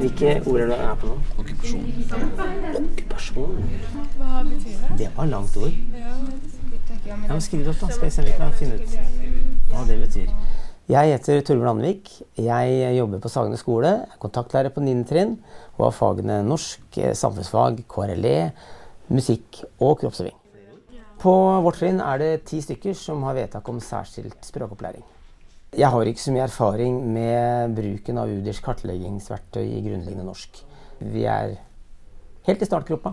Hvilke ord er det er på nå? Okkupasjon. Okkupasjon. Hva betyr det? Det var langt ord. Ja, jeg, men Ja, men Skriv det opp, da. Skal vi se om vi kan finne ut hva det betyr. Jeg heter Torbjørn Andvik. Jeg jobber på Sagene skole, er kontaktlærer på 9. trinn og har fagene norsk, eh, samfunnsfag, KRLE, musikk og kroppsøving. På vårt trinn er det ti stykker som har vedtak om særskilt språkopplæring. Jeg har ikke så mye erfaring med bruken av UDIrs kartleggingsverktøy i grunnleggende norsk. Vi er helt i startgropa.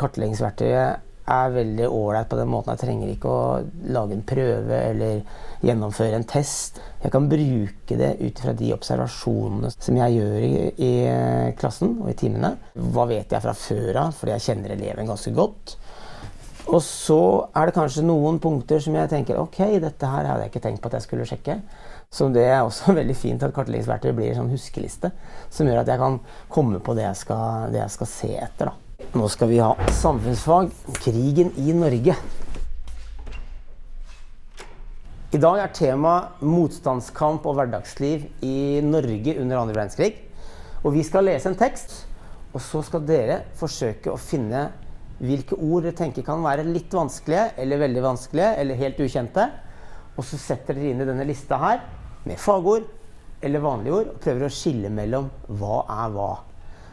Kartleggingsverktøyet er veldig ålreit på den måten. Jeg trenger ikke å lage en prøve eller gjennomføre en test. Jeg kan bruke det ut fra de observasjonene som jeg gjør i, i klassen og i timene. Hva vet jeg fra før av, fordi jeg kjenner eleven ganske godt. Og så er det kanskje noen punkter som jeg tenker ok, dette her hadde jeg ikke tenkt på at jeg skulle sjekke. Så det er også veldig fint at kartleggingsverktøy blir en sånn huskeliste som gjør at jeg kan komme på det jeg skal, det jeg skal se etter. Da. Nå skal vi ha samfunnsfag krigen i Norge. I dag er tema motstandskamp og hverdagsliv i Norge under andre verdenskrig. Og vi skal lese en tekst, og så skal dere forsøke å finne hvilke ord dere tenker kan være litt vanskelige, eller veldig vanskelige, eller helt ukjente. Og så setter dere inn i denne lista her med fagord eller vanlige ord og prøver å skille mellom hva er hva.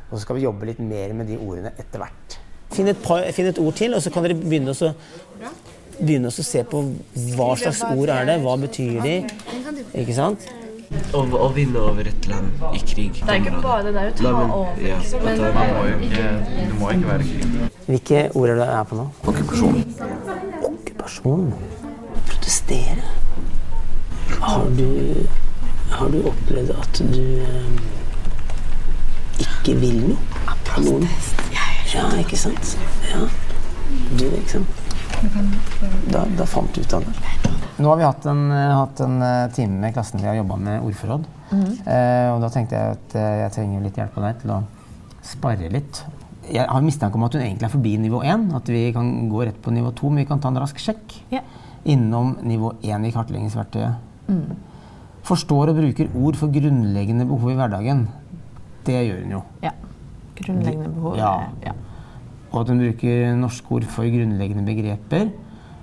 Og så skal vi jobbe litt mer med de ordene etter hvert. Finn et, par, finn et ord til, og så kan dere begynne å, begynne å se på hva slags ord er det, hva betyr de. Ikke sant? Å, å vinne over et land i krig. Det er ikke bare det, det er jo ta Nei, men- over. ja, liksom. Men det- Man må jo ikke, det må ikke være krig. Hvilke ord er det er på nå? Okkupasjon. Okkupasjon. Protestere. Har du, har du opplevd at du eh, ikke vil noe? Protest. Ja, ikke sant? Ja. Du, ikke sant? Da, da fant du ut av det. Nå har vi hatt en, eh, hatt en eh, time med klassen vi har jobba med ordforråd. Eh, og da tenkte jeg at eh, jeg trenger litt hjelp av deg til å spare litt. Jeg har mistanke om at hun egentlig er forbi nivå 1. At vi kan gå rett på nivå 2, men vi kan ta en rask sjekk. Ja. Innom nivå 1 i kartleggingsverktøyet. Forstår og bruker ord for grunnleggende behov i hverdagen. Det gjør hun jo. ja. Grunnleggende behov. Ja. ja. Og at hun bruker norske ord for grunnleggende begreper.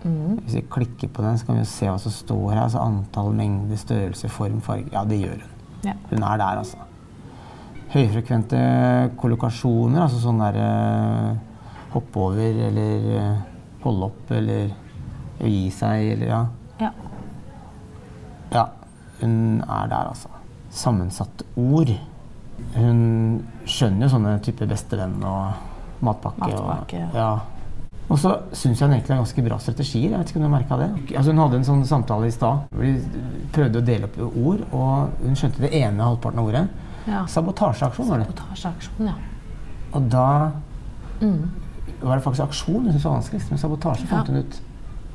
Hvis vi klikker på den, så kan vi se hva som står her. altså Antall, mengde, størrelse, form, farge. Ja, det gjør hun. Ja. Hun er der, altså. Høyfrekvente kollokasjoner, altså sånn derre hoppe over eller uh, holde opp eller gi seg eller ja. ja. Ja, hun er der, altså. Sammensatte ord. Hun skjønner jo sånne type bestevenn og matpakke. Matpakke, og, ja. Og så syns jeg hun egentlig har ganske bra strategier. Jeg vet ikke om du har det? Altså, hun hadde en sånn samtale i stad hvor de prøvde å dele opp ord, og hun skjønte det ene halvparten av ordet. ja. Sabotasjeaksjon var det. Sabotasjeaksjon, ja. Og da var det faktisk aksjon hun syntes var vanskeligst, men sabotasje fant Ja. hun ut.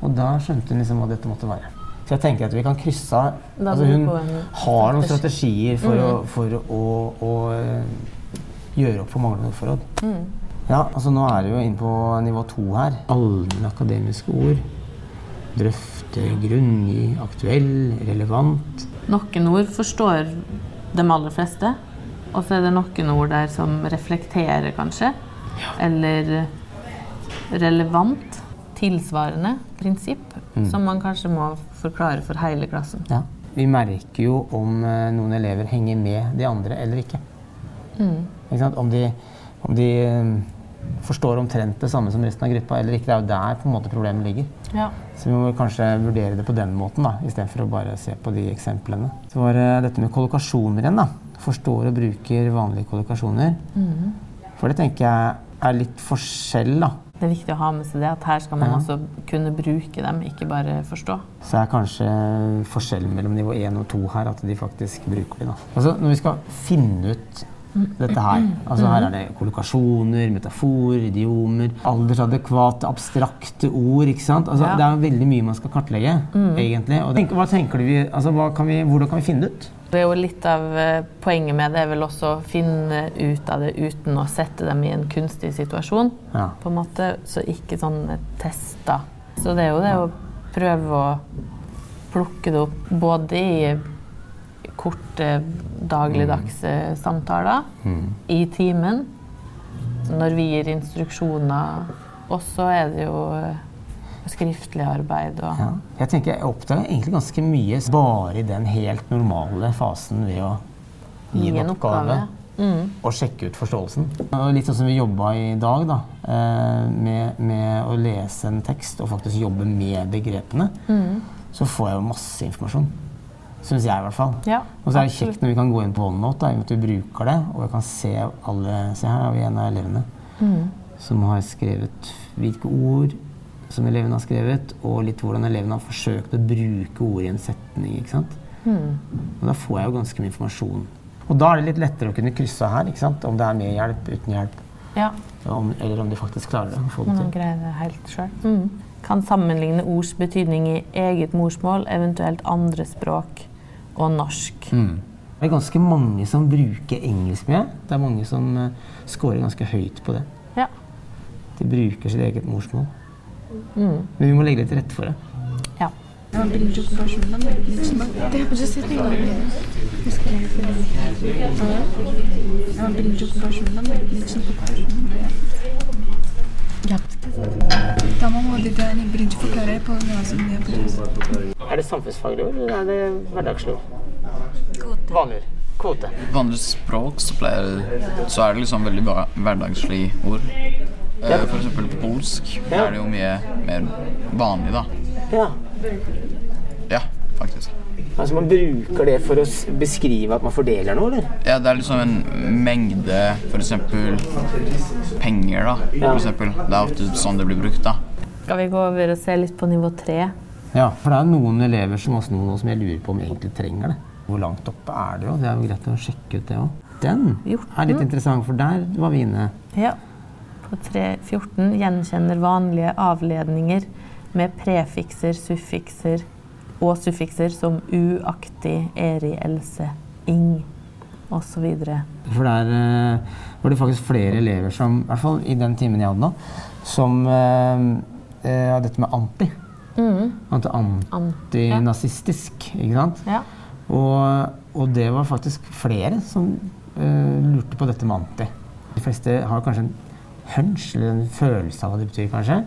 Og da skjønte hun liksom hva dette måtte være. Så jeg tenker at vi kan krysse av altså Hun har noen strategier for, å, for å, å, eh, gjøre opp for manglende ordforråd. Ja, altså nå er vi jo inne på nivå to her. Allmenne akademiske ord. Drøfte, grunngi, aktuell, relevant. Noen ord forstår de aller fleste, og så er det noen ord der som reflekterer, kanskje. Eller relevant, tilsvarende prinsipp, som man kanskje må forklare for hele klassen. Ja. Vi merker jo om eh, noen elever henger med de andre eller ikke. Ikke sant? Om de, om de eh, forstår omtrent det samme som resten av gruppa eller ikke. Det er jo der på en måte problemet ligger. Ja. Så vi må kanskje vurdere det på den måten, da, istedenfor å bare se på de eksemplene. Så var det dette med kollokasjoner igjen. da. Forstår og bruker vanlige kollokasjoner. For det tenker jeg er litt forskjell, da. Det er viktig å ha med seg det, at her skal man også kunne bruke dem, ikke bare forstå. Så er kanskje forskjellen mellom nivå 1 og 2 her at de faktisk bruker de. Da. Altså, når vi skal finne ut dette her altså Her er det kollokasjoner, metaforer, idiomer, aldersadekvate, abstrakte ord. ikke sant? Altså, Ja. Det er veldig mye man skal kartlegge, egentlig. Og hva tenker du vi, altså, kan vi, Hvordan kan vi finne det ut? Det er jo litt av eh, poenget med det er vel også å finne ut av det uten å sette dem i en kunstig situasjon. Ja. på en måte, Så ikke sånn tester. Så det er jo det å prøve å plukke det opp både i korte dagligdagse samtaler i timen. Når vi gir instruksjoner. Og så er det jo eh, skriftlig arbeid og Ja. Jeg tenker jeg oppdager egentlig ganske mye bare i den helt normale fasen ved å gi en oppgave. Mm. Og sjekke ut forståelsen. Og litt sånn som vi jobba i dag, da, eh, med, med å lese en tekst og faktisk jobbe med begrepene, Mm. så får jeg jo masse informasjon. Syns jeg, i hvert fall. Ja, og så er det kjekt når vi kan gå inn på OneNote, at vi bruker det, og jeg kan se alle Se her har vi en av elevene Mm. som har skrevet hvilke ord som eleven har skrevet, og litt hvordan eleven har forsøkt å bruke ord i en setning. ikke sant? Mm. Og da får jeg jo ganske mye informasjon. Og da er det litt lettere å kunne krysse her, ikke sant? om det er med hjelp, uten hjelp, Ja, om, eller om de faktisk klarer det. få det til. greier det helt selv. Mm. Kan sammenligne ords betydning i eget morsmål, eventuelt andre språk og norsk. Mm. Det er ganske mange som bruker engelsk mye. Det er mange som uh, scorer ganske høyt på det. Ja. De bruker sitt eget morsmål. Mm. Men vi må legge litt til rette for det. ja. Ama birinci okul başvurundan böyle bir için bak. De yapacağız hep Ama birinci på birinci fıkara yapalım lazım diye yapacağız. Er det samfunnsfaglig ord, eller er det hverdagslig ord? Vanlig ord. Kvote. Vanlig språk så, pleier, så er det liksom veldig bra hverdagslige ord. Ja. For eksempel på polsk Ja. er det jo mye mer vanlig, da. Ja. Ja, faktisk. Altså Man bruker det for å beskrive at man fordeler noe, eller? Ja, det er liksom en mengde For eksempel penger, da. Ja. For eksempel. Det er ofte sånn det blir brukt, da. Skal vi gå over og se litt på nivå tre? Ja, for det er noen elever som også noen som jeg lurer på om egentlig trenger det. Hvor langt oppe er det? Det er jo greit å sjekke ut det òg. Den er litt interessant, for der var vi inne. Ja. På 3.14 gjenkjenner vanlige avledninger med prefikser, suffikser og suffikser som uaktig, aktig, eri, else, ing osv. For der uh, var det faktisk flere elever som, i hvert fall i den timen jeg hadde nå, som eh, eh, dette med anti. Mm. Anti Antinazistisk, ikke sant? Ja. Og, og det var faktisk flere som eh, lurte på dette med anti. De fleste har kanskje en hunch, eller en følelse av hva det betyr, kanskje.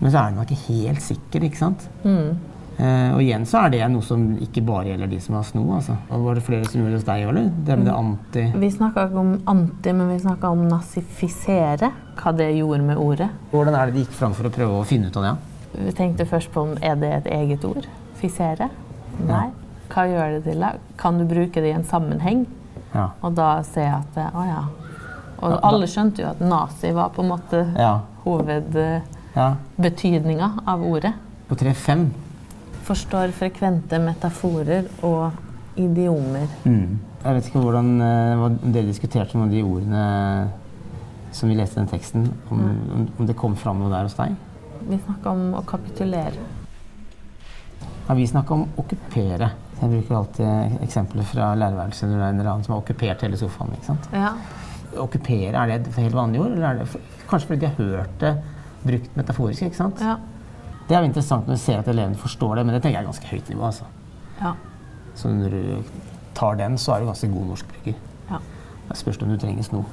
Men så er man ikke helt sikker, ikke sant? Mm. Eh, og igjen så er det noe som ikke bare gjelder de som har sno. Altså. Og var det flere som gjorde hos deg, eller? Det med det anti... Vi snakka ikke om anti, men vi snakka om nazifisere. Hva det gjorde med ordet. Hvordan er det de gikk fram for å prøve å finne ut av det? Vi tenkte først på om er det et eget ord. Fisere? Nei. Hva gjør det til? da? Kan du bruke det i en sammenheng? Ja. Og da ser jeg at Å ja. Og alle skjønte jo at nazi var på en måte Ja. hovedbetydninga ja. av ordet. På 3-5 Forstår frekvente metaforer og idiomer. mm. Jeg vet ikke hvordan eh, hva dere diskuterte om de ordene som vi leste den teksten. Om, mm. om det kom fram noe der hos deg? Vi snakka om å kapitulere. Ja, vi snakka om okkupere. Jeg bruker alltid eksempler fra lærerværelset når det er en eller annen som har okkupert hele sofaen. ikke sant? Ja. Okkupere, er det et helt vanlig ord? Eller er det for, kanskje fordi de har hørt det brukt metaforisk? ikke sant? Ja. Det er jo interessant når du ser at elevene forstår det, men det tenker jeg er ganske høyt nivå. altså. ja. Så når du tar den, så er du ganske god norskbruker. ja. Det spørs om du trenger sno.